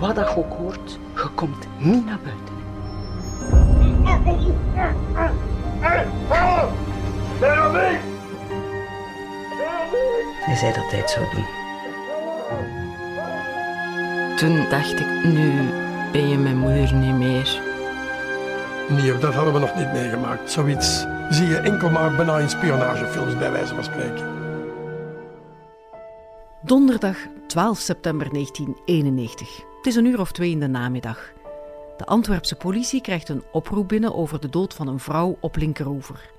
wat dat ook hoort, je komt niet naar buiten. Hij zei dat hij het zou doen. Toen dacht ik, nu ben je mijn moeder niet meer. Nee, dat hadden we nog niet meegemaakt. Zoiets zie je enkel maar bijna in spionagefilms, bij wijze van spreken. Donderdag 12 september 1991. Het is een uur of twee in de namiddag. De Antwerpse politie krijgt een oproep binnen over de dood van een vrouw op Linkeroever.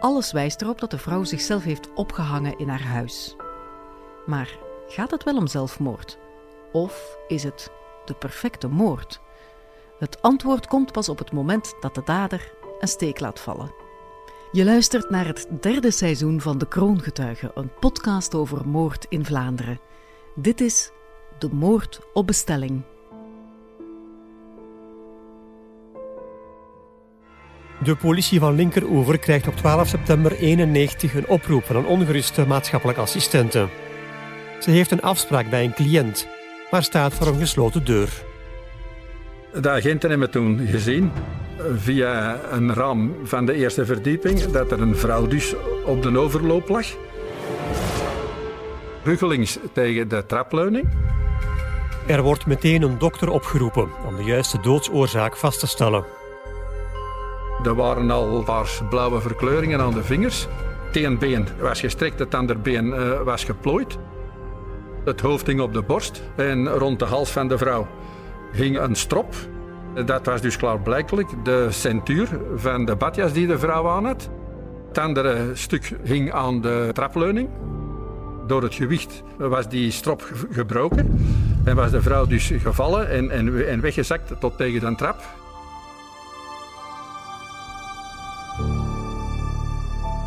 Alles wijst erop dat de vrouw zichzelf heeft opgehangen in haar huis. Maar gaat het wel om zelfmoord? Of is het de perfecte moord? Het antwoord komt pas op het moment dat de dader een steek laat vallen. Je luistert naar het derde seizoen van De Kroongetuigen, een podcast over moord in Vlaanderen. Dit is De Moord op Bestelling. De politie van Linkeroever krijgt op 12 september 91 een oproep van een ongeruste maatschappelijk assistente. Ze heeft een afspraak bij een cliënt, maar staat voor een gesloten deur. De agenten hebben toen gezien, via een raam van de eerste verdieping, dat er een vrouw dus op de overloop lag. Ruggelings tegen de trapleuning. Er wordt meteen een dokter opgeroepen om de juiste doodsoorzaak vast te stellen. Er waren al paars-blauwe verkleuringen aan de vingers. Het ene been was gestrekt, het andere been uh, was geplooid. Het hoofd hing op de borst en rond de hals van de vrouw hing een strop. Dat was dus klaarblijkelijk de centuur van de badjas die de vrouw aan had. Het andere stuk hing aan de trapleuning. Door het gewicht was die strop gebroken en was de vrouw dus gevallen en, en, en weggezakt tot tegen de trap.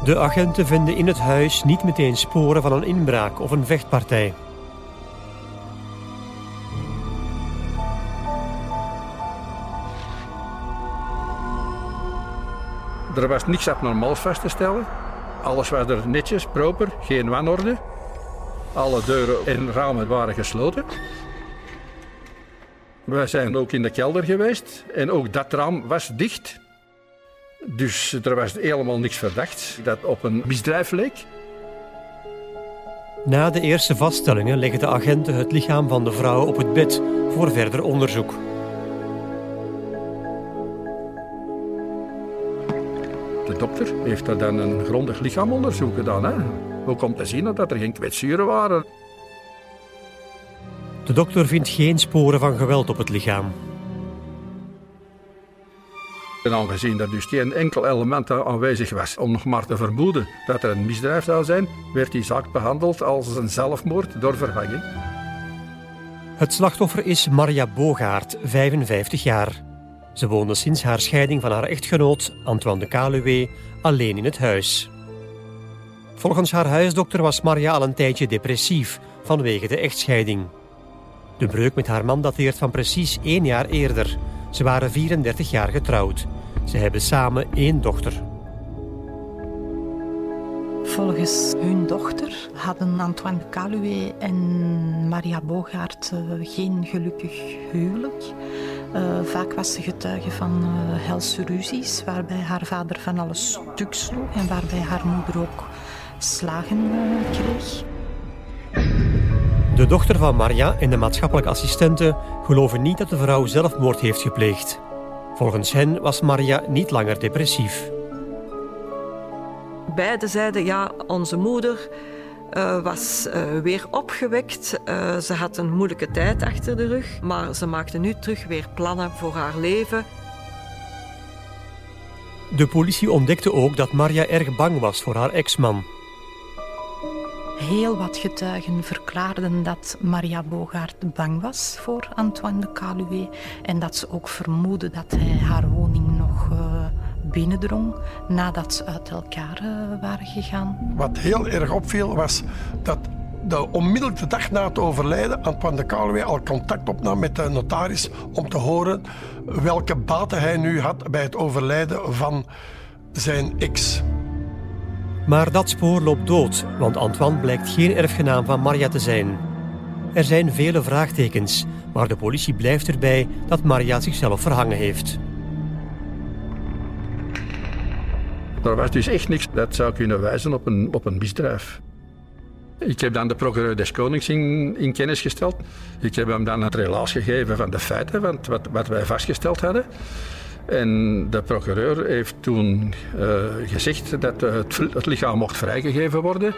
De agenten vinden in het huis niet meteen sporen van een inbraak of een vechtpartij. Er was niks abnormaals vast te stellen. Alles was er netjes, proper, geen wanorde. Alle deuren en ramen waren gesloten. We zijn ook in de kelder geweest en ook dat raam was dicht. Dus er was helemaal niks verdacht dat op een misdrijf leek. Na de eerste vaststellingen leggen de agenten het lichaam van de vrouw op het bed voor verder onderzoek. De dokter heeft er dan een grondig lichaamonderzoek gedaan. Hè? Ook om te zien dat er geen kwetsuren waren. De dokter vindt geen sporen van geweld op het lichaam. En aangezien er dus geen enkel element aanwezig was om nog maar te vermoeden dat er een misdrijf zou zijn, werd die zaak behandeld als een zelfmoord door vervanging. Het slachtoffer is Maria Bogaert, 55 jaar. Ze woonde sinds haar scheiding van haar echtgenoot, Antoine de Kaluwe, alleen in het huis. Volgens haar huisdokter was Maria al een tijdje depressief vanwege de echtscheiding. De breuk met haar man dateert van precies één jaar eerder. Ze waren 34 jaar getrouwd. Ze hebben samen één dochter. Volgens hun dochter hadden Antoine Caluwe en Maria Bogaert uh, geen gelukkig huwelijk. Uh, vaak was ze getuige van uh, helse ruzies, waarbij haar vader van alles stuk sloeg en waarbij haar moeder ook slagen kreeg. De dochter van Maria en de maatschappelijke assistente geloven niet dat de vrouw zelfmoord heeft gepleegd. Volgens hen was Maria niet langer depressief. Beiden zeiden ja, onze moeder uh, was uh, weer opgewekt. Uh, ze had een moeilijke tijd achter de rug, maar ze maakte nu terug weer plannen voor haar leven. De politie ontdekte ook dat Maria erg bang was voor haar ex-man. Heel wat getuigen verklaarden dat Maria Bogaert bang was voor Antoine de Caluwe en dat ze ook vermoedde dat hij haar woning nog uh, binnendrong nadat ze uit elkaar uh, waren gegaan. Wat heel erg opviel was dat de onmiddellijke dag na het overlijden Antoine de Caluwe al contact opnam met de notaris om te horen welke baten hij nu had bij het overlijden van zijn ex. Maar dat spoor loopt dood, want Antoine blijkt geen erfgenaam van Maria te zijn. Er zijn vele vraagtekens, maar de politie blijft erbij dat Maria zichzelf verhangen heeft. Er was dus echt niks dat zou kunnen wijzen op een, op een misdrijf. Ik heb dan de procureur des Konings in, in, kennis gesteld. Ik heb hem dan het relaas gegeven van de feiten, want wat, wat wij vastgesteld hadden. En de procureur heeft toen uh, gezegd dat het, het lichaam mocht vrijgegeven worden.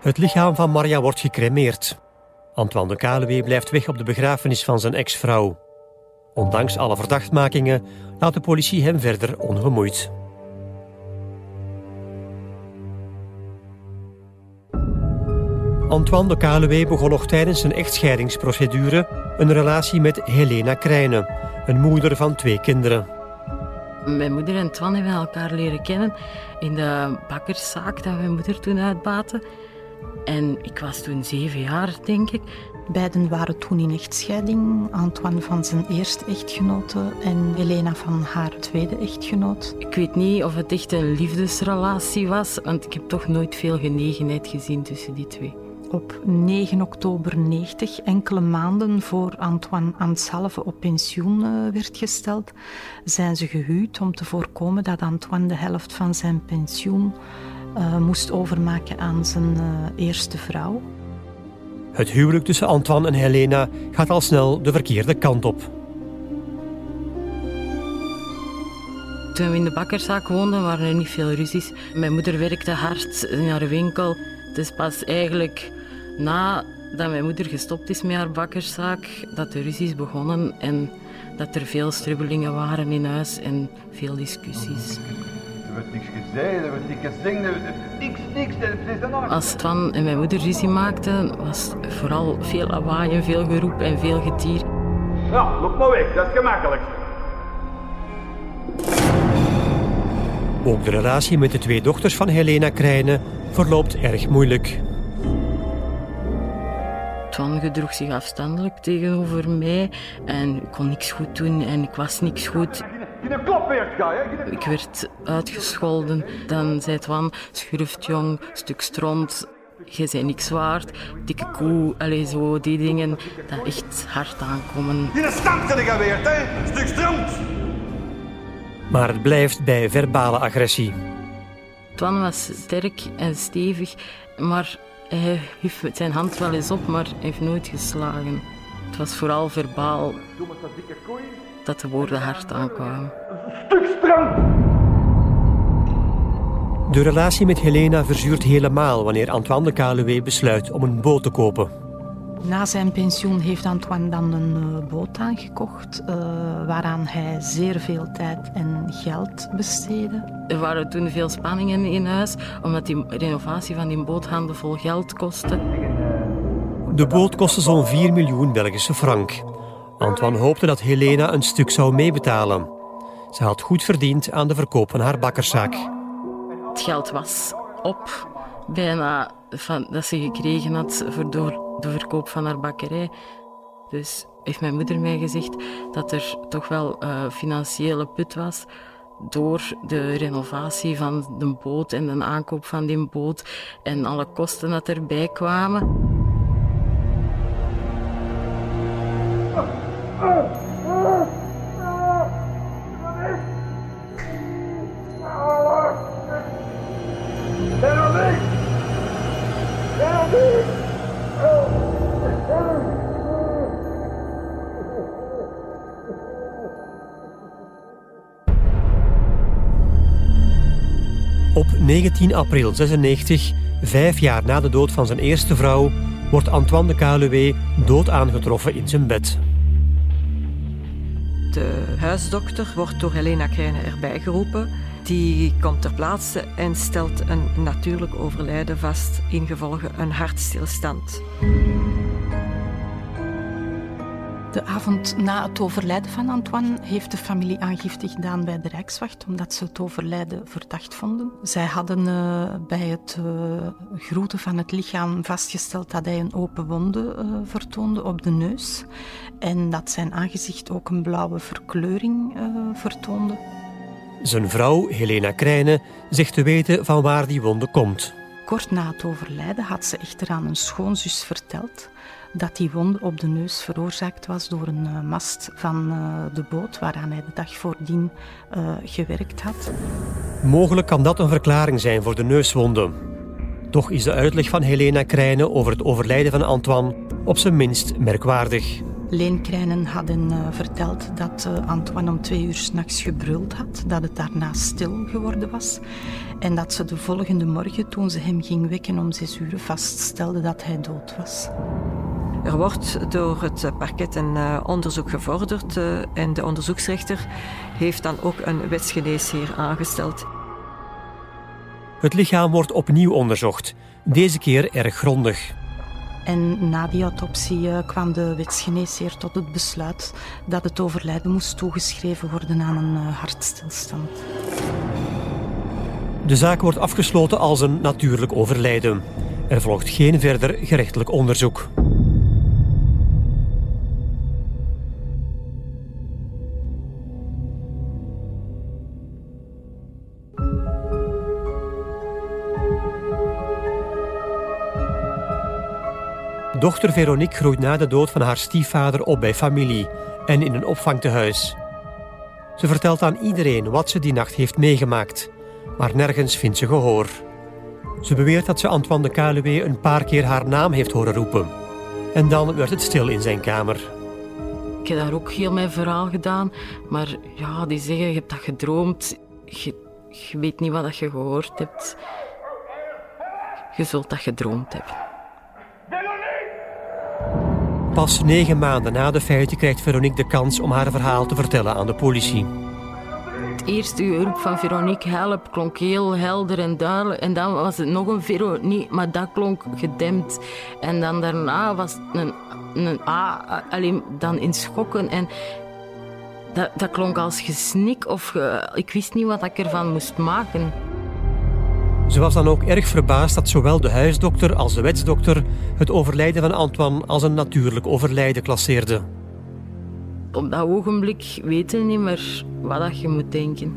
Het lichaam van Maria wordt gecremeerd. Antoine de Kaluwe blijft weg op de begrafenis van zijn ex-vrouw. Ondanks alle verdachtmakingen laat de politie hem verder ongemoeid. Antoine de Kaluwe begon nog tijdens zijn echtscheidingsprocedure een relatie met Helena Krijnen, een moeder van twee kinderen. Mijn moeder en Twan hebben elkaar leren kennen in de bakkerszaak dat mijn moeder toen uitbaatte. En ik was toen zeven jaar, denk ik. Beiden waren toen in echtscheiding. Antoine van zijn eerste echtgenote en Helena van haar tweede echtgenoot. Ik weet niet of het echt een liefdesrelatie was, want ik heb toch nooit veel genegenheid gezien tussen die twee. Op 9 oktober 90, enkele maanden voor Antoine Ansalve op pensioen eh, werd gesteld, zijn ze gehuwd om te voorkomen dat Antoine de helft van zijn pensioen uh, moest overmaken aan zijn uh, eerste vrouw. Het huwelijk tussen Antoine en Helena gaat al snel de verkeerde kant op. Toen we in de bakkerszaak woonden, waren er niet veel ruzies. Mijn moeder werkte hard in haar winkel. Het is pas eigenlijk nadat mijn moeder gestopt is met haar bakkerszaak, dat de ruzies begonnen en dat er veel strubbelingen waren in huis en veel discussies. Er wordt niks gezegd, er wordt niks gezegd, niks, niks. Als Twan en mijn moeder ruzie maakten, was vooral veel lawaai en veel geroep en veel getier. Ja, loop maar weg, dat is gemakkelijk. Ook de relatie met de twee dochters van Helena Krijnen verloopt erg moeilijk. Twan gedroeg zich afstandelijk tegenover mij en ik kon niks goed doen en ik was niks goed. Ik werd uitgescholden. Dan zei Twan, schurftjong, stuk stront, je bent niks waard, dikke koe, allez, zo die dingen, dat echt hard aankomen. In ik alweer, hè? Stuk stront! Maar het blijft bij verbale agressie. Twan was sterk en stevig, maar hij hief zijn hand wel eens op, maar heeft nooit geslagen. Het was vooral verbaal dat de woorden hard aankwamen. Stuk strand! De relatie met Helena verzuurt helemaal wanneer Antoine de Kaluwe besluit om een boot te kopen. Na zijn pensioen heeft Antoine dan een uh, boot aangekocht, uh, waaraan hij zeer veel tijd en geld besteedde. Er waren toen veel spanningen in huis, omdat die renovatie van die boot vol geld kostte. De boot kostte zo'n 4 miljoen Belgische frank. Antoine hoopte dat Helena een stuk zou meebetalen. Ze had goed verdiend aan de verkoop van haar bakkerszaak. Het geld was op, bijna van, dat ze gekregen had voor door de verkoop van haar bakkerij. Dus heeft mijn moeder mij gezegd dat er toch wel uh, financiële put was door de renovatie van de boot en de aankoop van die boot en alle kosten dat erbij kwamen. 19 april 96, vijf jaar na de dood van zijn eerste vrouw, wordt Antoine de Kaluwe dood aangetroffen in zijn bed. De huisdokter wordt door Helena Krijnen erbij geroepen. Die komt ter plaatse en stelt een natuurlijk overlijden vast, ingevolge een hartstilstand. De avond na het overlijden van Antoine heeft de familie aangifte gedaan bij de Rijkswacht, omdat ze het overlijden verdacht vonden. Zij hadden uh, bij het uh, groeten van het lichaam vastgesteld dat hij een open wonde uh, vertoonde op de neus en dat zijn aangezicht ook een blauwe verkleuring vertoonde. Zijn vrouw, Helena Krijnen, zegt te weten van waar die wonde komt. Kort na het overlijden had ze echter aan een schoonzus verteld dat die wond op de neus veroorzaakt was door een uh, mast van uh, de boot waaraan hij de dag voordien uh, gewerkt had. Mogelijk kan dat een verklaring zijn voor de neuswonden. Toch is de uitleg van Helena Krijnen over het overlijden van Antoine op zijn minst merkwaardig. Leen Krijnen hadden uh, verteld dat uh, Antoine om twee uur s'nachts gebruld had, dat het daarna stil geworden was en dat ze de volgende morgen, toen ze hem ging wekken om zes uur, vaststelde dat hij dood was. Er wordt door het parket een uh, onderzoek gevorderd en de onderzoeksrechter heeft dan ook een wetsgeneesheer aangesteld. Het lichaam wordt opnieuw onderzocht, deze keer erg grondig. En na die autopsie uh, kwam de wetsgeneesheer tot het besluit dat het overlijden moest toegeschreven worden aan een hartstilstand. De zaak wordt afgesloten als een natuurlijk overlijden. Er volgt geen verder gerechtelijk onderzoek. Dochter Veronique groeit na de dood van haar stiefvader op bij familie en in een opvangtehuis. Ze vertelt aan iedereen wat ze die nacht heeft meegemaakt, maar nergens vindt ze gehoor. Ze beweert dat ze Antoine de Kaluwe een paar keer haar naam heeft horen roepen. En dan werd het stil in zijn kamer. Ik heb daar ook heel mijn verhaal gedaan, maar ja, die zeggen, je hebt dat gedroomd. Je, je weet niet wat je gehoord hebt. Je zult dat gedroomd hebben. Pas negen maanden na de feiten krijgt Veronique de kans om haar verhaal te vertellen aan de politie. Het eerste hulp van Veronique help klonk heel helder en duidelijk. En dan was het nog een Veronique, maar dat klonk gedempt. En dan daarna was het een, een A, alleen dan in schokken. En dat, dat klonk als gesnik of ik wist niet wat ik ervan moest maken. Ze was dan ook erg verbaasd dat zowel de huisdokter als de wetsdokter het overlijden van Antoine als een natuurlijk overlijden klasseerde. Op dat ogenblik weet je niet meer wat je moet denken.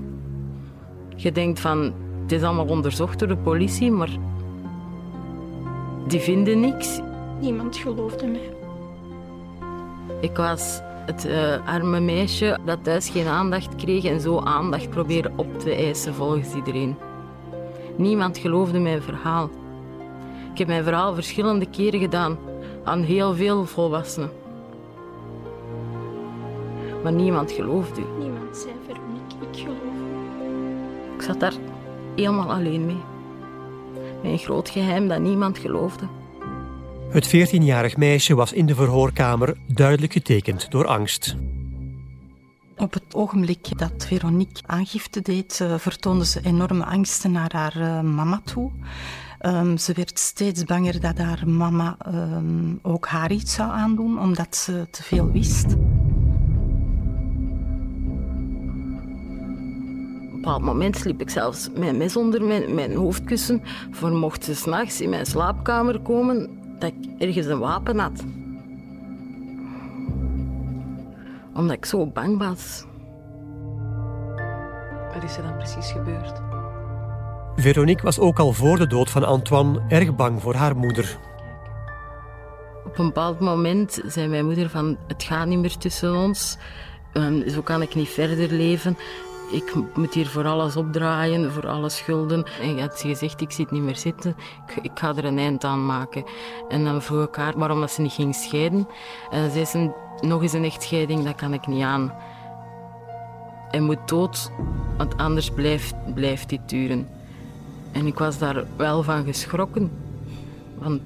Je denkt van, het is allemaal onderzocht door de politie, maar die vinden niks. Niemand geloofde mij. Ik was het uh, arme meisje dat thuis geen aandacht kreeg en zo aandacht probeerde op te eisen volgens iedereen. Niemand geloofde mijn verhaal. Ik heb mijn verhaal verschillende keren gedaan aan heel veel volwassenen. Maar niemand geloofde. Niemand zei Veronique, ik geloof. Ik zat daar helemaal alleen mee. Met een groot geheim dat niemand geloofde. Het 14-jarig meisje was in de verhoorkamer duidelijk getekend door angst. Het ogenblik dat Veronique aangifte deed, uh, vertoonde ze enorme angsten naar haar uh, mama toe. Um, ze werd steeds banger dat haar mama um, ook haar iets zou aandoen, omdat ze te veel wist. Op een bepaald moment sliep ik zelfs een mes onder mijn, mijn hoofdkussen, voor mocht ze s'nachts in mijn slaapkamer komen, dat ik ergens een wapen had omdat ik zo bang was. Wat is er dan precies gebeurd? Veronique was ook al voor de dood van Antoine erg bang voor haar moeder. Op een bepaald moment zei mijn moeder van het gaat niet meer tussen ons. Um, zo kan ik niet verder leven. Ik moet hier voor alles opdraaien, voor alle schulden. En je had gezegd, ik zit niet meer zitten, ik, ik, ga er een eind aan maken. En dan vroeg ik haar waarom dat ze niet ging scheiden. En dan zei ze, nog eens een echtscheiding, dat kan ik niet aan. Hij moet dood, want anders blijft, blijft dit duren. En ik was daar wel van geschrokken, want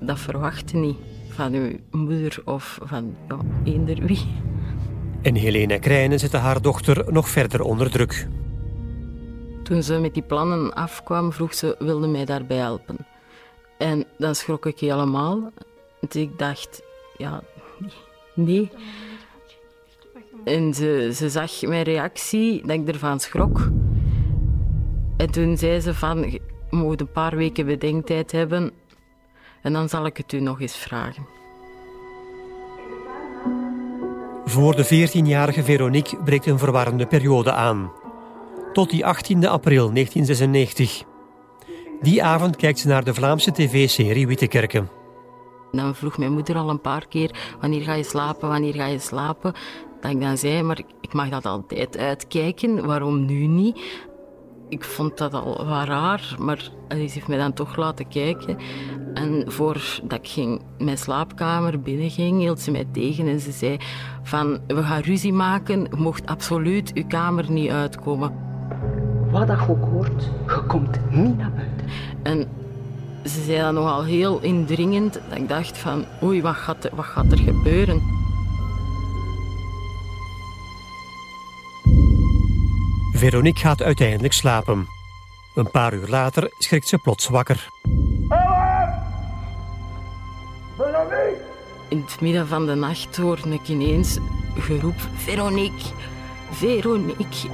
dat verwachtte niet van uw moeder of van ja, eender wie. En Helena Krijnen zette haar dochter nog verder onder druk. Toen ze met die plannen afkwam, vroeg ze, wilde mij daarbij helpen. En dan schrok ik helemaal. Dus ik dacht, ja, nee. En ze, ze zag mijn reactie, dat ik ervan schrok. En toen zei ze van, je moet een paar weken bedenktijd hebben en dan zal ik het u nog eens vragen. Voor de 14-jarige Veronique breekt een verwarrende periode aan. Tot die 18 april 1996. Die avond kijkt ze naar de Vlaamse tv-serie Wittekerken. Dan vroeg mijn moeder al een paar keer: wanneer ga je slapen, wanneer ga je slapen? Dat ik dan zei: maar ik mag dat altijd uitkijken, waarom nu niet? Ik vond dat al wat raar, maar ze heeft mij dan toch laten kijken. En voordat ik ging mijn slaapkamer binnenging, hield ze mij tegen en ze zei van, we gaan ruzie maken, je mocht absoluut uw kamer niet uitkomen. Wat dat ook hoort, je komt niet naar buiten. En ze zei dat nogal heel indringend, dat ik dacht van, oei, wat gaat wat gaat er gebeuren? Veronique gaat uiteindelijk slapen. Een paar uur later schrikt ze plots wakker. In het midden van de nacht hoorde ik ineens geroep: Veronique, Veronique.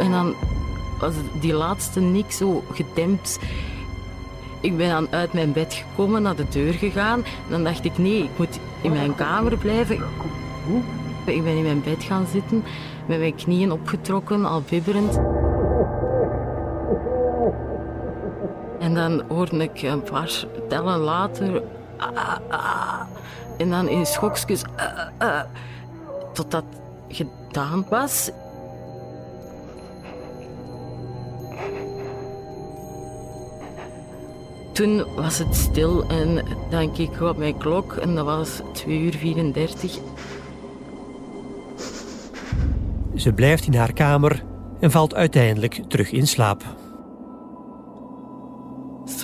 En dan was die laatste nik zo gedempt. Ik ben dan uit mijn bed gekomen, naar de deur gegaan. En dan dacht ik: nee, ik moet in mijn kamer blijven. Ik ben in mijn bed gaan zitten, met mijn knieën opgetrokken, al bibberend. En dan hoorde ik een paar tellen later. Ah, ah, en dan in schokjes. Uh, tot dat gedaan was. Toen was het stil en dan keek ik op mijn klok en dat was 2 uur 34. Ze blijft in haar kamer en valt uiteindelijk terug in slaap.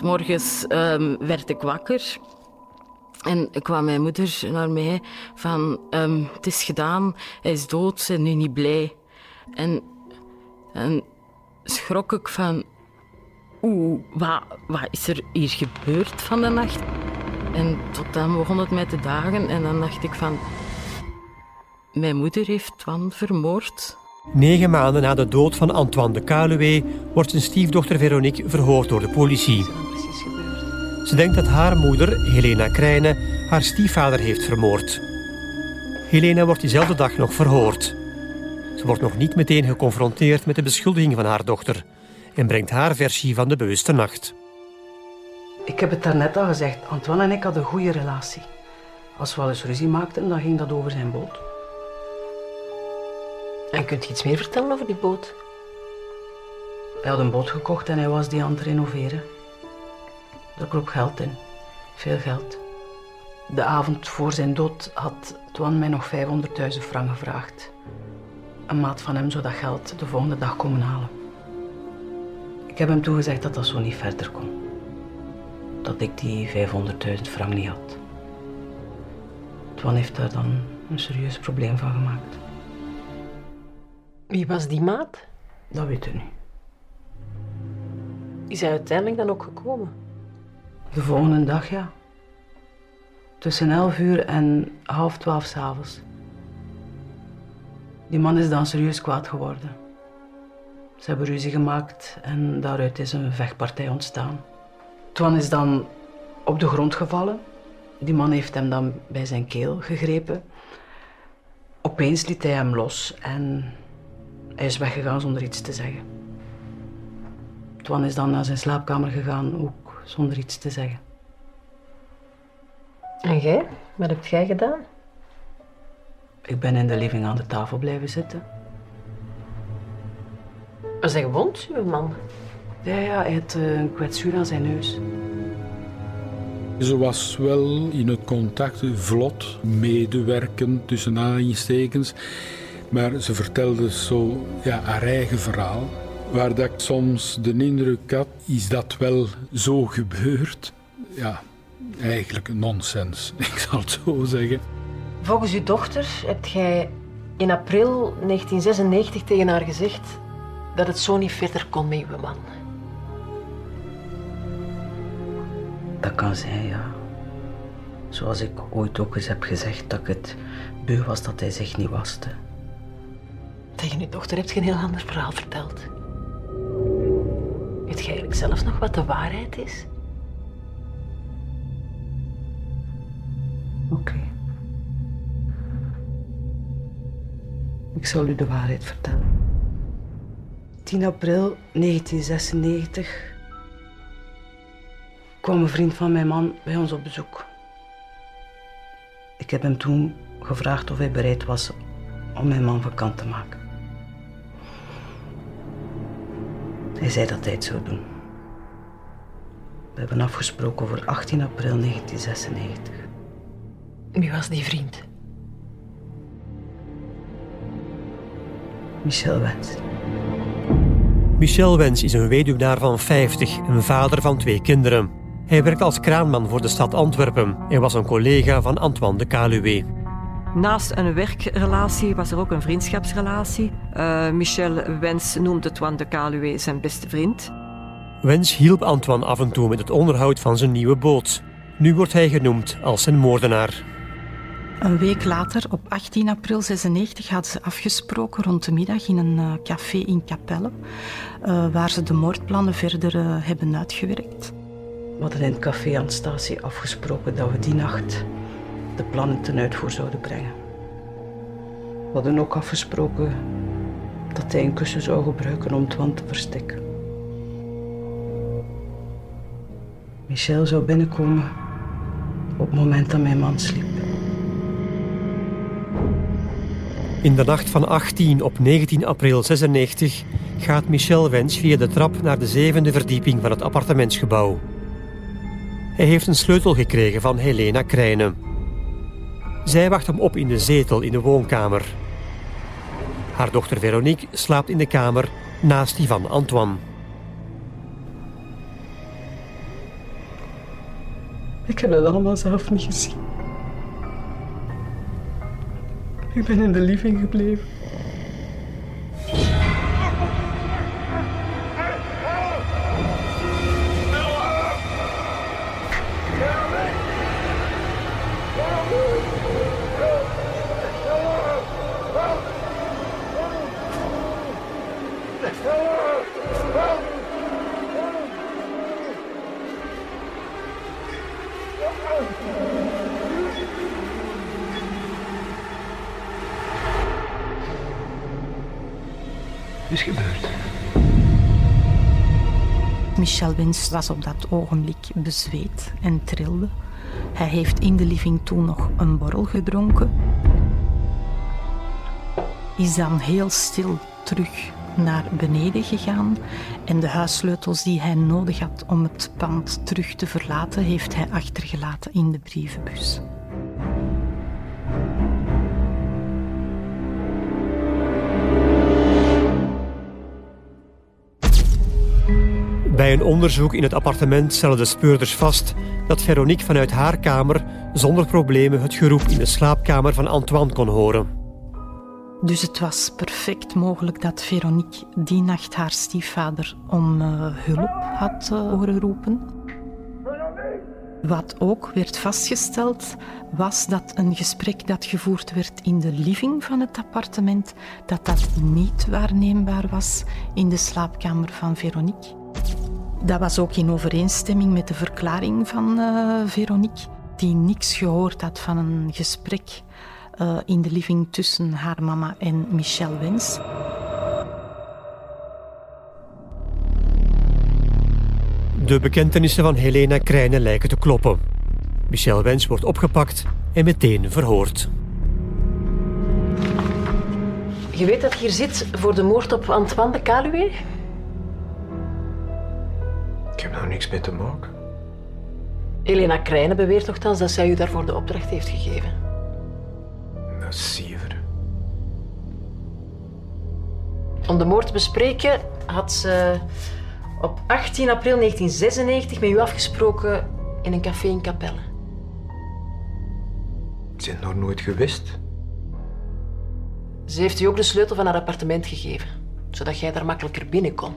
Morgens um, werd ik wakker en kwam mijn moeder naar mij van um, het is gedaan, hij is dood, ze nu niet blij. En, en schrok ik van oeh, wat, wat is er hier gebeurd van de nacht? En tot dan begon het mij te dagen en dan dacht ik van mijn moeder heeft Twan vermoord. Negen maanden na de dood van Antoine de Kaluwe wordt zijn stiefdochter Veronique verhoord door de politie. Ze denkt dat haar moeder, Helena Krijnen, haar stiefvader heeft vermoord. Helena wordt diezelfde dag nog verhoord. Ze wordt nog niet meteen geconfronteerd met de beschuldiging van haar dochter en brengt haar versie van de bewuste nacht. Ik heb het daarnet al gezegd, Antoine en ik hadden een goede relatie. Als we wel eens ruzie maakten, dan ging dat over zijn boot. En kunt je iets meer vertellen over die boot? Hij had een boot gekocht en hij was die aan het renoveren. Daar kroop geld in. Veel geld. De avond voor zijn dood had Twan mij nog 500.000 frank gevraagd. Een maat van hem zou dat geld de volgende dag komen halen. Ik heb hem toegezegd dat dat zo niet verder kon. Dat ik die 500.000 frank niet had. Twan heeft daar dan een serieus probleem van gemaakt. Wie was die maat? Dat weet u niet. Is hij uiteindelijk dan ook gekomen? De volgende dag, ja. Tussen elf uur en half twaalf s'avonds. Die man is dan serieus kwaad geworden. Ze hebben ruzie gemaakt en daaruit is een vechtpartij ontstaan. Twan is dan op de grond gevallen. Die man heeft hem dan bij zijn keel gegrepen. Opeens liet hij hem los en hij is weggegaan zonder iets te zeggen. Twan is dan naar zijn slaapkamer gegaan, ook zonder iets te zeggen. En jij? Wat heb jij gedaan? Ik ben in de living aan de tafel blijven zitten. Was hij gewond, uw man? Ja, ja, hij had eh, een kwetsuur aan zijn neus. Ze was wel in het contact vlot, medewerken tussen aanhalingstekens. Maar ze vertelde zo ja, haar eigen verhaal. Waar dat ik soms de indruk had, is dat wel zo gebeurd? Ja, eigenlijk nonsens, ik zal het zo zeggen. Volgens uw dochter hebt jij in april 1996 tegen haar gezegd dat het zo niet verder kon met uw man. Dat kan zijn, ja. Zoals ik ooit ook eens heb gezegd dat ik het beu was dat hij zich niet waste. Tegen uw dochter hebt je een heel ander verhaal verteld. Weet je eigenlijk zelf nog wat de waarheid is? Oké. Ik zal u de waarheid vertellen. 10 april 1996 kwam een vriend van mijn man bij ons op bezoek. Ik heb hem toen gevraagd of hij bereid was om mijn man vakant te maken. Hij zei dat hij het zou doen. We hebben afgesproken voor 18 april 1996. Wie was die vriend? Michel Wens. Michel Wens is een weduwnaar van 50 en vader van twee kinderen. Hij werkt als kraanman voor de stad Antwerpen en was een collega van Antoine de Caluwe. Naast een werkrelatie was er ook een vriendschapsrelatie. Uh, Michel Wens noemde Twan de Caluwe zijn beste vriend. Wens hielp Antoine af en toe met het onderhoud van zijn nieuwe boot. Nu wordt hij genoemd als zijn moordenaar. Een week later, op 18 april 96, hadden ze afgesproken rond de middag in een uh, café in Capelle, uh, waar ze de moordplannen verder uh, hebben uitgewerkt. We hadden in het café aan de statie afgesproken dat we die nacht de plannen ten uitvoer zouden brengen. We hadden ook afgesproken dat hij een kussen zou gebruiken om het wand te verstikken. Michel zou binnenkomen op het moment dat mijn man sliep. In de nacht van 18 op 19 april 96 gaat Michel Wens via de trap naar de zevende verdieping van het appartementsgebouw. Hij heeft een sleutel gekregen van Helena Krijnen. Zij wacht hem op in de zetel in de woonkamer. Haar dochter Veronique slaapt in de kamer naast die van Antoine. Ik heb het allemaal zelf niet gezien. Ik ben in de living gebleven. Michel Wins was op dat ogenblik bezweet en trilde. Hij heeft in de living toen nog een borrel gedronken. Is dan heel stil terug naar beneden gegaan en de huissleutels die hij nodig had om het pand terug te verlaten, heeft hij achtergelaten in de brievenbus. Bij een onderzoek in het appartement stellen de speurders vast dat Veronique vanuit haar kamer zonder problemen het geroep in de slaapkamer van Antoine kon horen. Dus het was perfect mogelijk dat Veronique die nacht haar stiefvader om uh, hulp had uh, horen roepen. Wat ook werd vastgesteld, was dat een gesprek dat gevoerd werd in de living van het appartement, dat dat niet waarneembaar was in de slaapkamer van Veronique. Dat was ook in overeenstemming met de verklaring van uh, Veronique, die niks gehoord had van een gesprek uh, in de living tussen haar mama en Michel Wens. De bekentenissen van Helena Krijnen lijken te kloppen. Michel Wens wordt opgepakt en meteen verhoord. Je weet dat je hier zit voor de moord op Antoine de Caluwe? Ik heb daar niks mee te maken. Helena Krijnen beweert nogthans dat zij u daarvoor de opdracht heeft gegeven. Dat is zever. Om de moord te bespreken had ze op 18 april 1996 met u afgesproken in een café in Capelle. Ik ben nog nooit geweest. Ze heeft u ook de sleutel van haar appartement gegeven, zodat jij daar makkelijker binnen kon.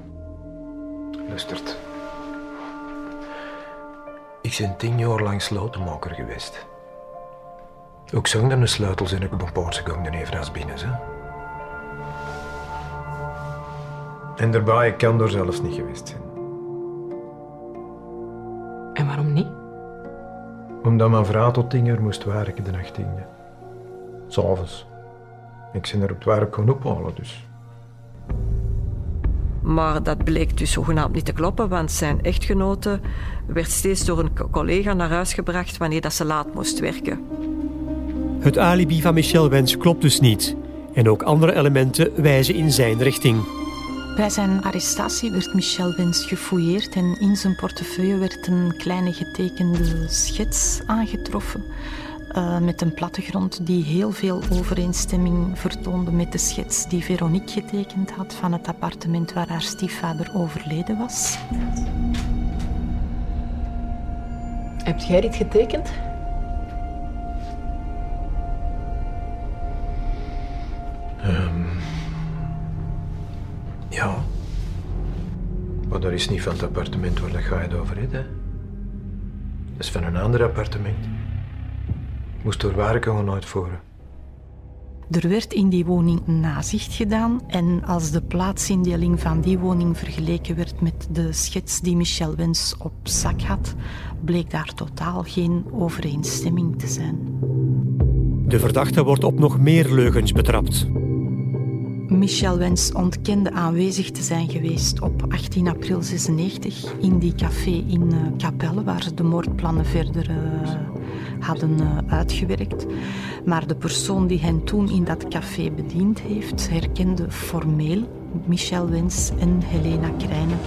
Lustert. Ik ben tien jaar lang slotenmaker geweest. Ook zonder de sleutels en ik op een paar seconden even als binnen. Hè? En daarbij, ik kan er zelfs niet geweest zijn. En waarom niet? Omdat mijn vrouw tot tien uur moest werken de nachtdienste. S'avonds. Ik ben er op het werk gaan ophalen, dus. Maar dat bleek dus zogenaamd niet te kloppen, want zijn echtgenote werd steeds door een collega naar huis gebracht wanneer dat ze laat moest werken. Het alibi van Michel Wens klopt dus niet. En ook andere elementen wijzen in zijn richting. Bij zijn arrestatie werd Michel Wens gefouilleerd en in zijn portefeuille werd een kleine getekende schets aangetroffen. Uh, met een plattegrond die heel veel overeenstemming vertoonde met de schets die Veronique getekend had van het appartement waar haar stiefvader overleden was. Heb jij dit getekend? Um, ja. Maar dat is niet van het appartement waar je het over hebt. Hè. Dat is van een ander appartement. Moest door waar komen uitvoeren. Er werd in die woning nazicht gedaan en als de plaatsindeling van die woning vergeleken werd met de schets die Michel Wens op zak had, bleek daar totaal geen overeenstemming te zijn. De verdachte wordt op nog meer leugens betrapt. Michel Wens ontkende aanwezig te zijn geweest op 18 april 96 in die café in uh, Capelle, waar ze de moordplannen verder uh, hadden uh, uitgewerkt. Maar de persoon die hen toen in dat café bediend heeft, herkende formeel Michel Wens en Helena Krijnen.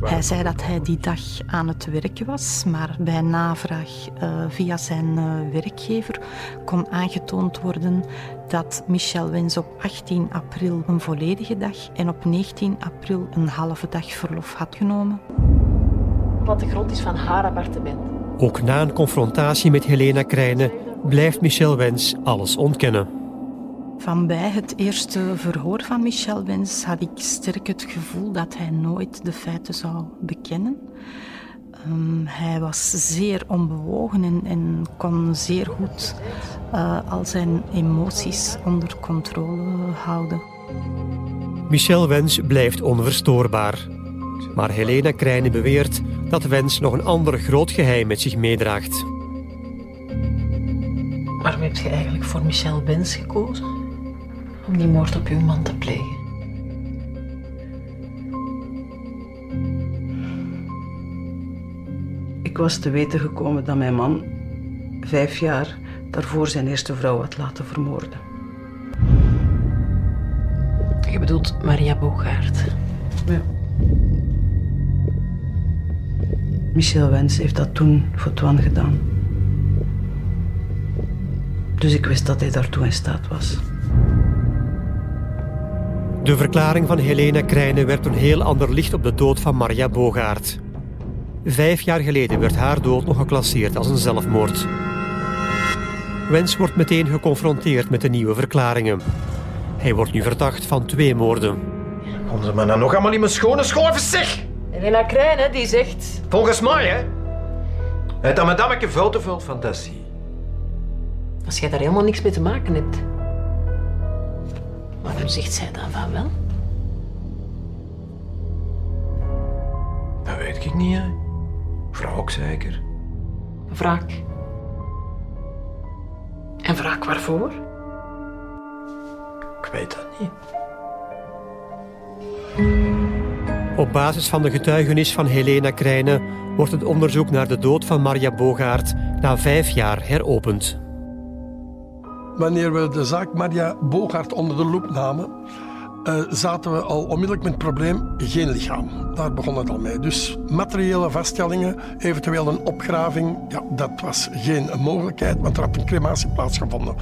Hij zei dat hij die dag aan het werken was, maar bij navraag uh, via zijn uh, werkgever kon aangetoond worden dat Michel Wens op 18 april een volledige dag en op 19 april een halve dag verlof had genomen. Wat de grond is van haar appartement. Ook na een confrontatie met Helena Krijnen blijft Michel Wens alles ontkennen. Van bij het eerste verhoor van Michel Wens had ik sterk het gevoel dat hij nooit de feiten zou bekennen. Um, hij was zeer onbewogen en, en kon zeer goed uh, al zijn emoties onder controle houden. Michel Wens blijft onverstoorbaar. Maar Helena Krijnen beweert dat Wens nog een ander groot geheim met zich meedraagt. Waarom heb je eigenlijk voor Michel Wens gekozen? Om die moord op uw man te plegen. Ik was te weten gekomen dat mijn man vijf jaar daarvoor zijn eerste vrouw had laten vermoorden. Je bedoelt Maria Bogaert? Ja. Michel Wens heeft dat toen voor Twan gedaan. Dus ik wist dat hij daartoe in staat was. De verklaring van Helena Krijnen werpt een heel ander licht op de dood van Maria Bogaert. Vijf jaar geleden werd haar dood nog geclasseerd als een zelfmoord. Wens wordt meteen geconfronteerd met de nieuwe verklaringen. Hij wordt nu verdacht van twee moorden. Kom ze maar dan nog allemaal in mijn schone schoven, zeg! Helena Krijnen, die zegt... Volgens mij, hè? Het aan madameke veel te veel fantasie. Als jij daar helemaal niks mee te maken hebt. Waarom zegt zij dan van wel? Dat weet ik niet, hè. Wraak zeker. Wraak. En wraak waarvoor? Ik weet dat niet. Op basis van de getuigenis van Helena Krijnen wordt het onderzoek naar de dood van Maria Bogaert na vijf jaar heropend wanneer we de zaak Maria Bogaert onder de loep namen, uh, zaten we al onmiddellijk met het probleem geen lichaam. Daar begon het al mee. Dus materiële vaststellingen, eventueel een opgraving, ja, dat was geen mogelijkheid, want er had een crematie plaatsgevonden.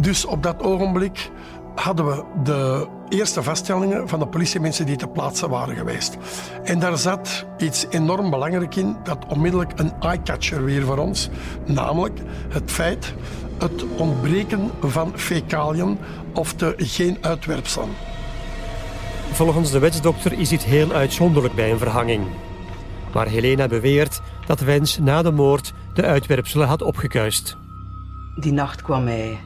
Dus op dat ogenblik hadden we de eerste vaststellingen van de politiemensen die te plaatsen waren geweest. En daar zat iets enorm belangrijk in, dat onmiddellijk een eye-catcher weer voor ons, namelijk het feit het ontbreken van fecaliën of de geen uitwerpselen. Volgens de wetsdokter is dit heel uitzonderlijk bij een verhanging. Maar Helena beweert dat Wens na de moord de uitwerpselen had opgekuist. Die nacht kwam hij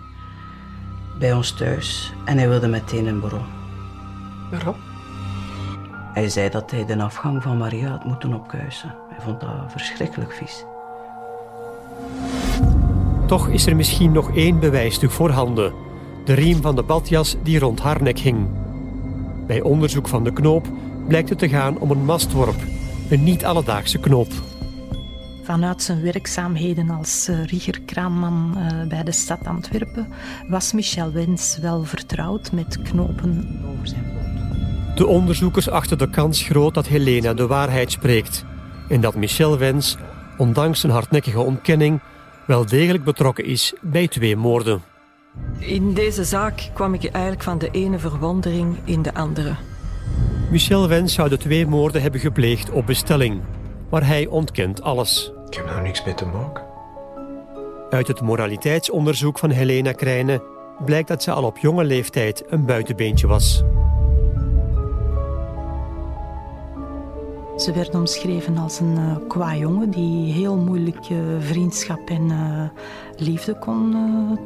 bij ons thuis en hij wilde meteen een bureau. Waarom? Hij zei dat hij de afgang van Maria had moeten opkuisen. Hij vond dat verschrikkelijk vies. Toch is er misschien nog één bewijsstuk voorhanden. De riem van de badjas die rond haar nek hing. Bij onderzoek van de knoop blijkt het te gaan om een mastworp, een niet-alledaagse knoop. Vanuit zijn werkzaamheden als uh, riegerkraanman uh, bij de stad Antwerpen was Michel Wens wel vertrouwd met knopen over zijn boot. De onderzoekers achten de kans groot dat Helena de waarheid spreekt en dat Michel Wens, ondanks zijn hardnekkige ontkenning, wel degelijk betrokken is bij twee moorden. In deze zaak kwam ik eigenlijk van de ene verwondering in de andere. Michel Wens zou de twee moorden hebben gepleegd op bestelling, maar hij ontkent alles. Ik heb daar niks mee te maken. Uit het moraliteitsonderzoek van Helena Krijnen blijkt dat ze al op jonge leeftijd een buitenbeentje was. Ze werd omschreven als een uh, qua jongen die heel moeilijk uh, vriendschap en uh, liefde kon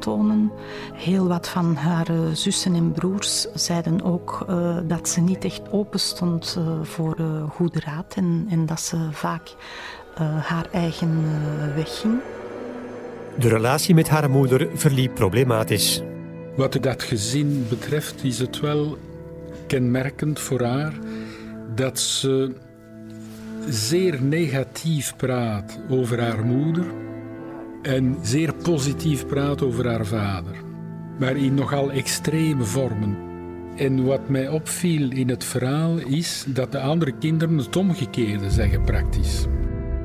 tonen. Heel wat van haar zussen en broers zeiden ook dat ze niet echt open stond voor goede raad en, en, dat ze vaak haar eigen weg ging. De relatie met haar moeder verliep problematisch. Wat dat gezin betreft is het wel kenmerkend voor haar dat ze zeer negatief praat over haar moeder en zeer positief praat over haar vader, maar in nogal extreme vormen. En wat mij opviel in het verhaal is dat de andere kinderen het omgekeerde zeggen praktisch.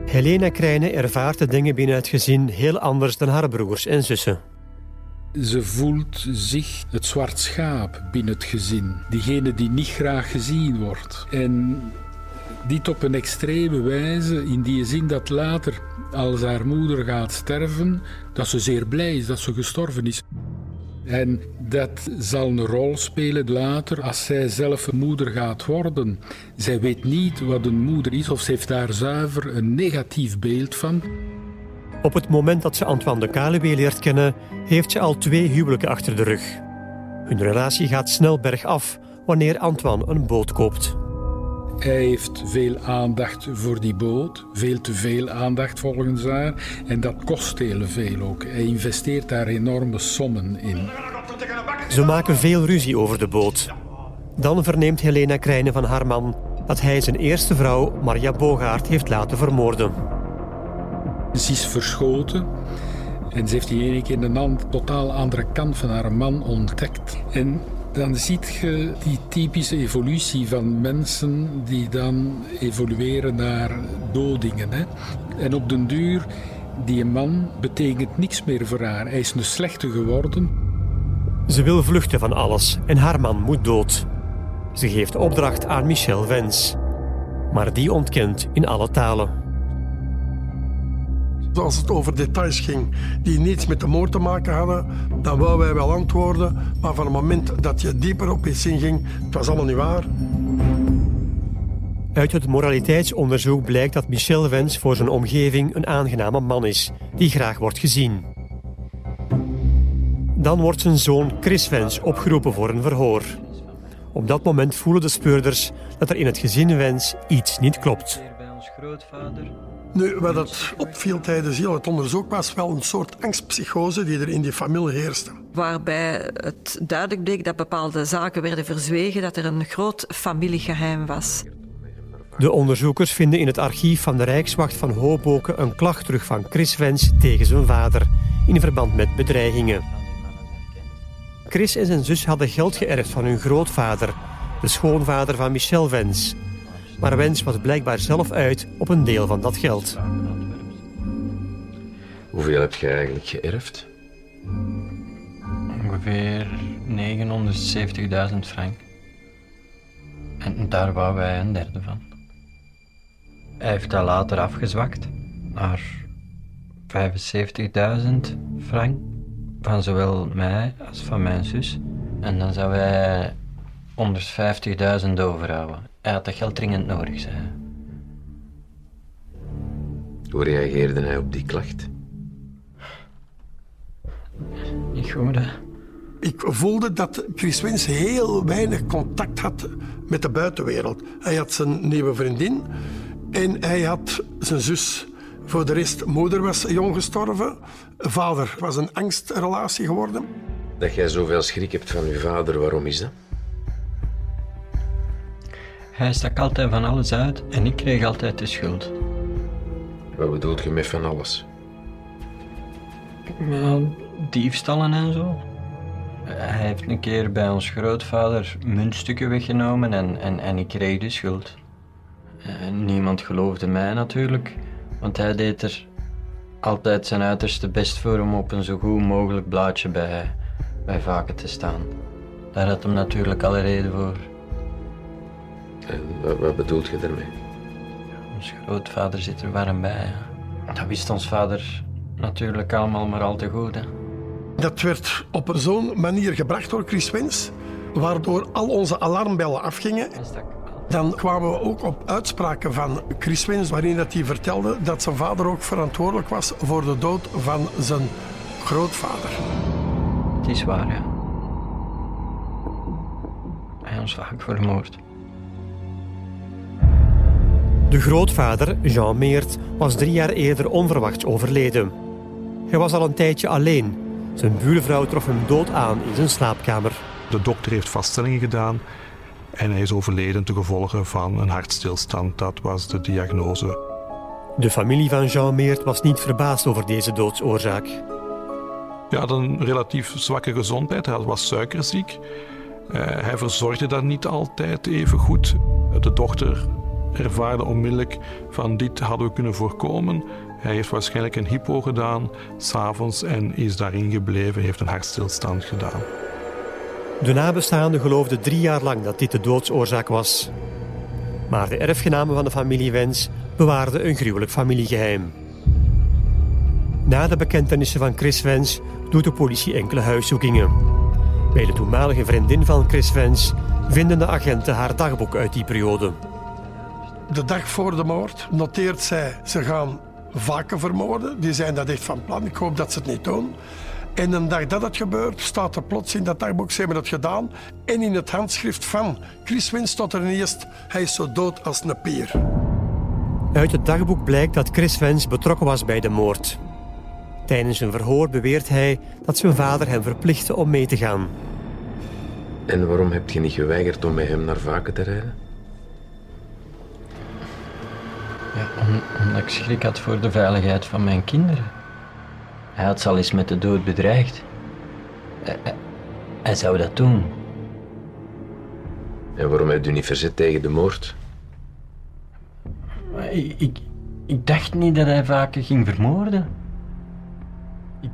Helena Krijne ervaart de dingen binnen het gezin heel anders dan haar broers en zussen. Ze voelt zich het zwart schaap binnen het gezin, diegene die niet graag gezien wordt. En dit op een extreme wijze, in die zin dat later, als haar moeder gaat sterven, dat ze zeer blij is dat ze gestorven is. En dat zal een rol spelen later als zij zelf een moeder gaat worden. Zij weet niet wat een moeder is of ze heeft daar zuiver een negatief beeld van. Op het moment dat ze Antoine de Kaluwe leert kennen, heeft ze al twee huwelijken achter de rug. Hun relatie gaat snel bergaf wanneer Antoine een boot koopt. Hij heeft veel aandacht voor die boot, veel te veel aandacht volgens haar. En dat kost heel veel ook. Hij investeert daar enorme sommen in. Ze maken veel ruzie over de boot. Dan verneemt Helena Krijnen van haar man dat hij zijn eerste vrouw, Maria Bogaert, heeft laten vermoorden. Ze is verschoten en ze heeft die ene keer een hand totaal andere kant van haar man ontdekt. En dan ziet je die typische evolutie van mensen die dan evolueren naar dodingen. Hè? En op den duur, die man betekent niks meer voor haar. Hij is een slechte geworden. Ze wil vluchten van alles en haar man moet dood. Ze geeft opdracht aan Michel Wens. Maar die ontkent in alle talen als het over details ging die niets met de moord te maken hadden, dan wouden wij wel antwoorden. Maar van het moment dat je dieper op iets inging, het was allemaal niet waar. Uit het moraliteitsonderzoek blijkt dat Michel Wens voor zijn omgeving een aangename man is, die graag wordt gezien. Dan wordt zijn zoon Chris Wens opgeroepen voor een verhoor. Op dat moment voelen de speurders dat er in het gezin Wens iets niet klopt. Bij ons grootvader nu, wat het opviel tijdens heel het onderzoek was wel een soort angstpsychose die er in die familie heerste. Waarbij het duidelijk bleek dat bepaalde zaken werden verzwegen, dat er een groot familiegeheim was. De onderzoekers vinden in het archief van de Rijkswacht van Hoboken een klacht terug van Chris Wens tegen zijn vader in verband met bedreigingen. Chris en zijn zus hadden geld geërfd van hun grootvader, de schoonvader van Michel Wens. Maar Wens was blijkbaar zelf uit op een deel van dat geld. Hoeveel heb je eigenlijk geërfd? Ongeveer 970.000 frank. En daar wou wij een derde van. Hij heeft dat later afgezwakt naar 75.000 frank van zowel mij als van mijn zus. En dan zouden wij 150.000 overhouden. Hij had dat geld dringend nodig, zei Hoe reageerde hij op die klacht? Niet goed, hè? Ik voelde dat Chris Wens heel weinig contact had met de buitenwereld. Hij had zijn nieuwe vriendin en hij had zijn zus. Voor de rest, moeder was jong gestorven. Vader was een angstrelatie geworden. Dat jij zoveel schrik hebt van je vader, waarom is dat? Hij stak altijd van alles uit en ik kreeg altijd de schuld. Wat bedoelt je met van alles? Ja, diefstallen en zo. Hij heeft een keer bij ons grootvader muntstukken weggenomen en, en, en ik kreeg de schuld. En niemand geloofde mij natuurlijk, want hij deed er altijd zijn uiterste best voor om op een zo goed mogelijk blaadje bij, bij vaken te staan. Daar had hem natuurlijk alle reden voor. En wat, wat bedoelt je daarmee? Ons grootvader zit er warm bij. Dat wist ons vader natuurlijk allemaal maar al te goed. Hè. Dat werd op zo'n manier gebracht door Chris Wens, waardoor al onze alarmbellen afgingen. Dan kwamen we ook op uitspraken van Chris Wens, waarin dat hij vertelde dat zijn vader ook verantwoordelijk was voor de dood van zijn grootvader. Het is waar, ja. Hij ons vaak vermoord. De grootvader, Jean Meert, was drie jaar eerder onverwachts overleden. Hij was al een tijdje alleen. Zijn buurvrouw trof hem dood aan in zijn slaapkamer. De dokter heeft vaststellingen gedaan en hij is overleden ten gevolge van een hartstilstand. Dat was de diagnose. De familie van Jean Meert was niet verbaasd over deze doodsoorzaak. Ja, had een relatief zwakke gezondheid. Hij was suikerziek. Uh, hij verzorgde dat niet altijd even goed. De dochter ervaarde onmiddellijk van dit hadden we kunnen voorkomen. Hij heeft waarschijnlijk een hypo gedaan s'avonds en is daarin gebleven, heeft een hartstilstand gedaan. De nabestaanden geloofden drie jaar lang dat dit de doodsoorzaak was. Maar de erfgenamen van de familie Wens bewaarden een gruwelijk familiegeheim. Na de bekentenissen van Chris Wens doet de politie enkele huiszoekingen. Bij de toenmalige vriendin van Chris Wens vinden de agenten haar dagboek uit die periode. De dag voor de moord noteert zij, ze gaan vaker vermoorden. Die zijn dat echt van plan. Ik hoop dat ze het niet doen. En een dag dat het gebeurt, staat er plots in dat dagboek, ze hebben het gedaan. En in het handschrift van Chris Wins staat er eerst, hij is zo dood als een pier. Uit het dagboek blijkt dat Chris Wens betrokken was bij de moord. Tijdens een verhoor beweert hij dat zijn vader hem verplichtte om mee te gaan. En waarom heb je niet geweigerd om met hem naar Vaken te rijden? Ja, omdat ik schrik had voor de veiligheid van mijn kinderen. Hij had ze al eens met de dood bedreigd. Hij, hij zou dat doen. En waarom heb je niet verzet tegen de moord? Ik, ik, ik dacht niet dat hij vaker ging vermoorden. Ik,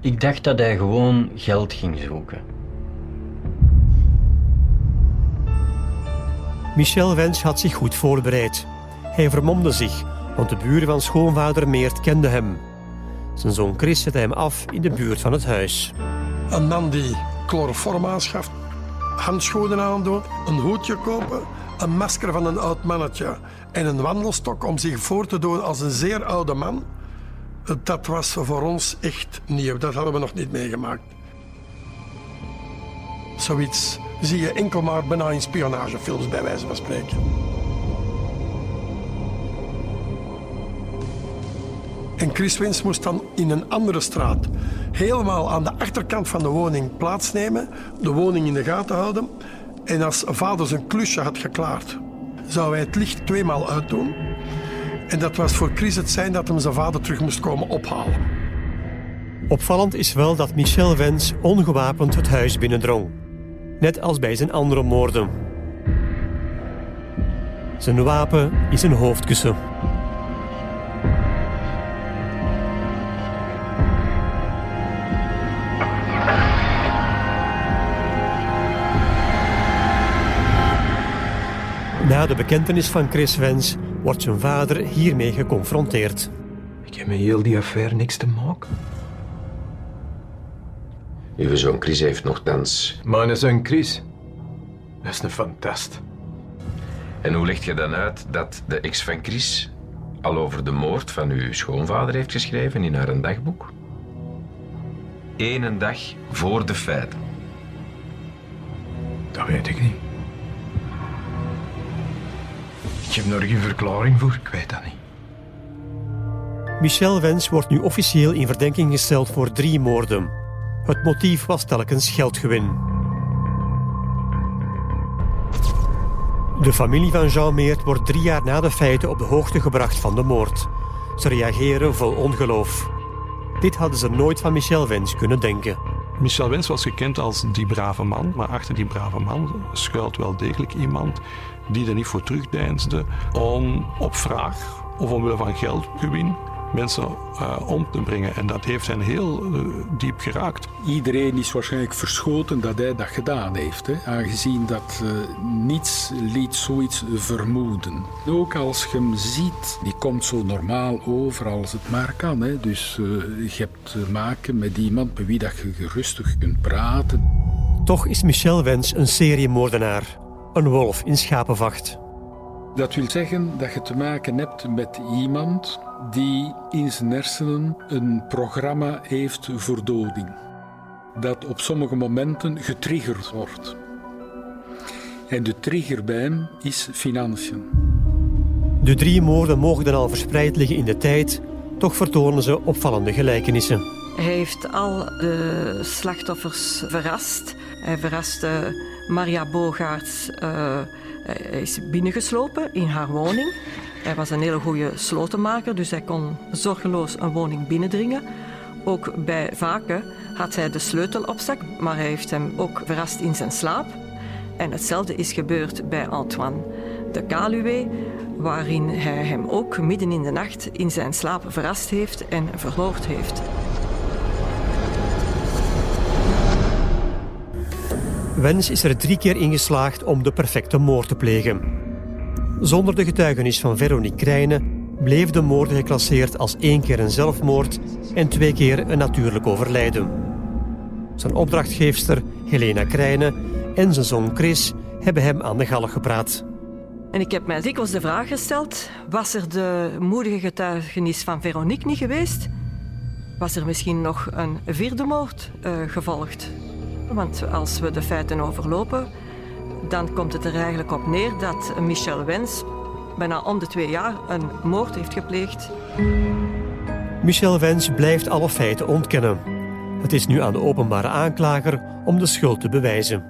ik dacht dat hij gewoon geld ging zoeken. Michel Wens had zich goed voorbereid. Hij vermomde zich, want de buren van schoonvader Meert kenden hem. Zijn zoon Chris zette hem af in de buurt van het huis. Een man die chloroform aanschaft, handschoenen aandoen, een hoedje kopen, een masker van een oud mannetje en een wandelstok om zich voor te doen als een zeer oude man. Dat was voor ons echt nieuw. Dat hadden we nog niet meegemaakt. Zoiets zie je enkel maar bijna in spionagefilms, bij wijze van spreken. En Chris Wins moest dan in een andere straat, helemaal aan de achterkant van de woning, plaatsnemen, de woning in de gaten houden. En als vader zijn klusje had geklaard, zou hij het licht tweemaal uitdoen. En dat was voor Chris het zijn dat hem zijn vader terug moest komen ophalen. Opvallend is wel dat Michel Wens ongewapend het huis binnendrong. Net als bij zijn andere moorden. Zijn wapen is een hoofdkussen. Na de bekentenis van Chris Wens wordt zijn vader hiermee geconfronteerd. Ik heb met heel die affaire niks te maken. Uw zoon Chris heeft nogthans... Mijn zoon Chris? Dat is een fantast. En hoe legt je dan uit dat de ex van Chris al over de moord van uw schoonvader heeft geschreven in haar dagboek? Eén dag voor de feiten. Dat weet ik niet. Ik heb er geen verklaring voor, ik weet dat niet. Michel Wens wordt nu officieel in verdenking gesteld voor drie moorden. Het motief was telkens geldgewin. De familie van Jean Meert wordt drie jaar na de feiten op de hoogte gebracht van de moord. Ze reageren vol ongeloof. Dit hadden ze nooit van Michel Wens kunnen denken. Michel Wens was gekend als die brave man, maar achter die brave man schuilt wel degelijk iemand die er niet voor terugdeinsde om op vraag of omwille van geldgewin mensen uh, om te brengen. En dat heeft hen heel uh, diep geraakt. Iedereen is waarschijnlijk verschoten dat hij dat gedaan heeft. Hè? Aangezien dat uh, niets liet zoiets vermoeden. Ook als je hem ziet, die komt zo normaal over als het maar kan. Hè? Dus je hebt te maken met iemand met wie dat je gerustig kunt praten. Toch is Michel Wens een seriemoordenaar. Een wolf in schapenvacht. Dat wil zeggen dat je te maken hebt met iemand die in zijn hersenen een programma heeft voor doding. Dat op sommige momenten getriggerd wordt. En de trigger bij hem is financiën. De drie moorden mogen al verspreid liggen in de tijd, toch vertonen ze opvallende gelijkenissen. Hij heeft al de slachtoffers verrast. Hij verraste Maria Bogaerts. Uh, hij is binnengeslopen in haar woning. Hij was een hele goede slotenmaker, dus hij kon zorgeloos een woning binnendringen. Ook bij Vaken had hij de sleutel op zak, maar hij heeft hem ook verrast in zijn slaap. En hetzelfde is gebeurd bij Antoine de Caluwe, waarin hij hem ook midden in de nacht in zijn slaap verrast heeft en verhoord heeft. Wens is er drie keer ingeslaagd om de perfecte moord te plegen. Zonder de getuigenis van Veronique Krijnen bleef de moord geclasseerd als één keer een zelfmoord en twee keer een natuurlijk overlijden. Zijn opdrachtgeefster Helena Krijnen en zijn zoon Chris hebben hem aan de galg gepraat. En ik heb mij dikwijls de vraag gesteld: was er de moedige getuigenis van Veronique niet geweest? Was er misschien nog een vierde moord uh, gevolgd? Want als we de feiten overlopen, dan komt het er eigenlijk op neer dat Michel Wens bijna om de twee jaar een moord heeft gepleegd. Michel Wens blijft alle feiten ontkennen. Het is nu aan de openbare aanklager om de schuld te bewijzen.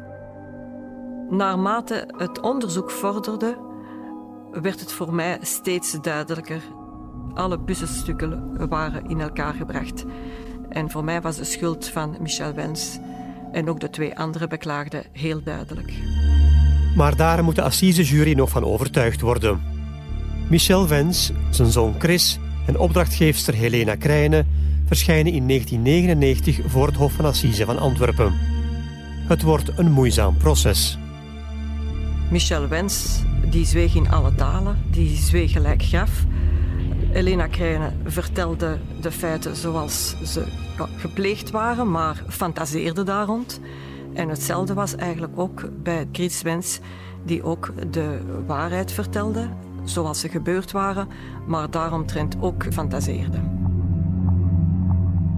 Naarmate het onderzoek vorderde, werd het voor mij steeds duidelijker. Alle puzzelstukken waren in elkaar gebracht. En voor mij was de schuld van Michel Wens en ook de twee andere beklaagden heel duidelijk. Maar daar moet de assisejury nog van overtuigd worden. Michel Vens, zijn zoon Chris en opdrachtgeefster Helena Krijnen verschijnen in 1999 voor het Hof van Assise van Antwerpen. Het wordt een moeizaam proces. Michel Wens die zweeg in alle talen, die zweeg gelijk graf. Elena Krijnen vertelde de feiten zoals ze gepleegd waren, maar fantaseerde daar rond. En hetzelfde was eigenlijk ook bij Chris Wens, die ook de waarheid vertelde, zoals ze gebeurd waren, maar daaromtrent ook fantaseerde.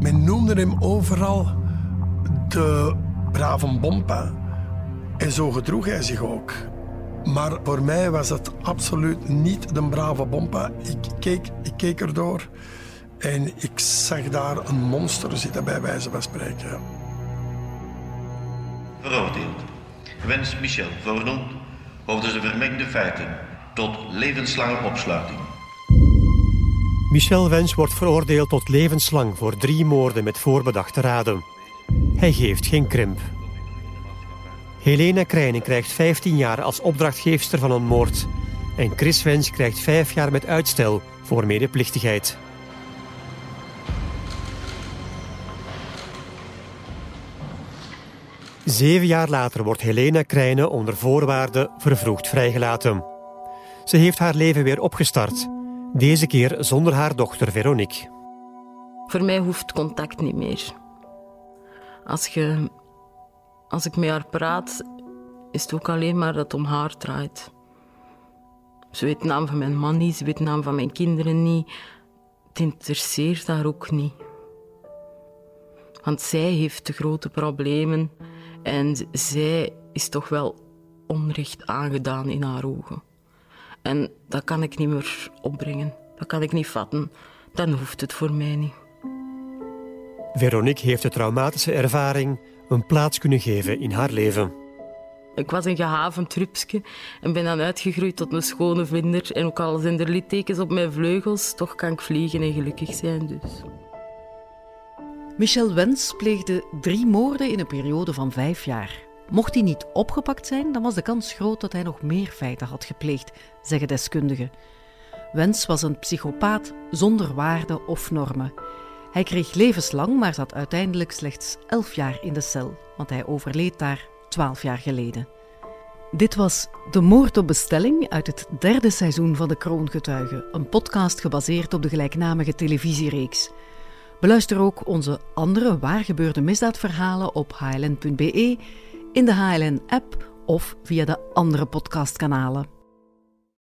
Men noemde hem overal de brave bompa. En zo gedroeg hij zich ook. Maar voor mij was het absoluut niet de brave bompa. Ik keek, ik keek erdoor en ik zag daar een monster zitten, bij wijze van spreken. Veroordeeld. Wens Michel vernoemd over de vermengde feiten tot levenslange opsluiting. Michel Wens wordt veroordeeld tot levenslang voor drie moorden met voorbedachte raden. Hij geeft geen krimp. Helena Krijnen krijgt 15 jaar als opdrachtgeefster van een moord. En Chris Wens krijgt 5 jaar met uitstel voor medeplichtigheid. Zeven jaar later wordt Helena Krijnen onder voorwaarden vervroegd vrijgelaten. Ze heeft haar leven weer opgestart, deze keer zonder haar dochter Veronique. Voor mij hoeft contact niet meer. Als, je, als ik met haar praat, is het ook alleen maar dat het om haar draait. Ze weet de naam van mijn man niet, ze weet de naam van mijn kinderen niet. Het interesseert haar ook niet. Want zij heeft de grote problemen. En zij is toch wel onrecht aangedaan in haar ogen. En dat kan ik niet meer opbrengen. Dat kan ik niet vatten. Dan hoeft het voor mij niet. Veronique heeft de traumatische ervaring een plaats kunnen geven in haar leven. Ik was een gehavend trupsje en ben dan uitgegroeid tot een schone vlinder. En ook al zijn er littekens op mijn vleugels, toch kan ik vliegen en gelukkig zijn dus. Michel Wens pleegde drie moorden in een periode van vijf jaar. Mocht hij niet opgepakt zijn, dan was de kans groot dat hij nog meer feiten had gepleegd, zeggen deskundigen. Wens was een psychopaat zonder waarden of normen. Hij kreeg levenslang, maar zat uiteindelijk slechts elf jaar in de cel, want hij overleed daar twaalf jaar geleden. Dit was De Moord op Bestelling uit het derde seizoen van De Kroongetuigen, een podcast gebaseerd op de gelijknamige televisiereeks. Beluister ook onze andere waargebeurde misdaadverhalen op hln.be, in de HLN-app of via de andere podcastkanalen.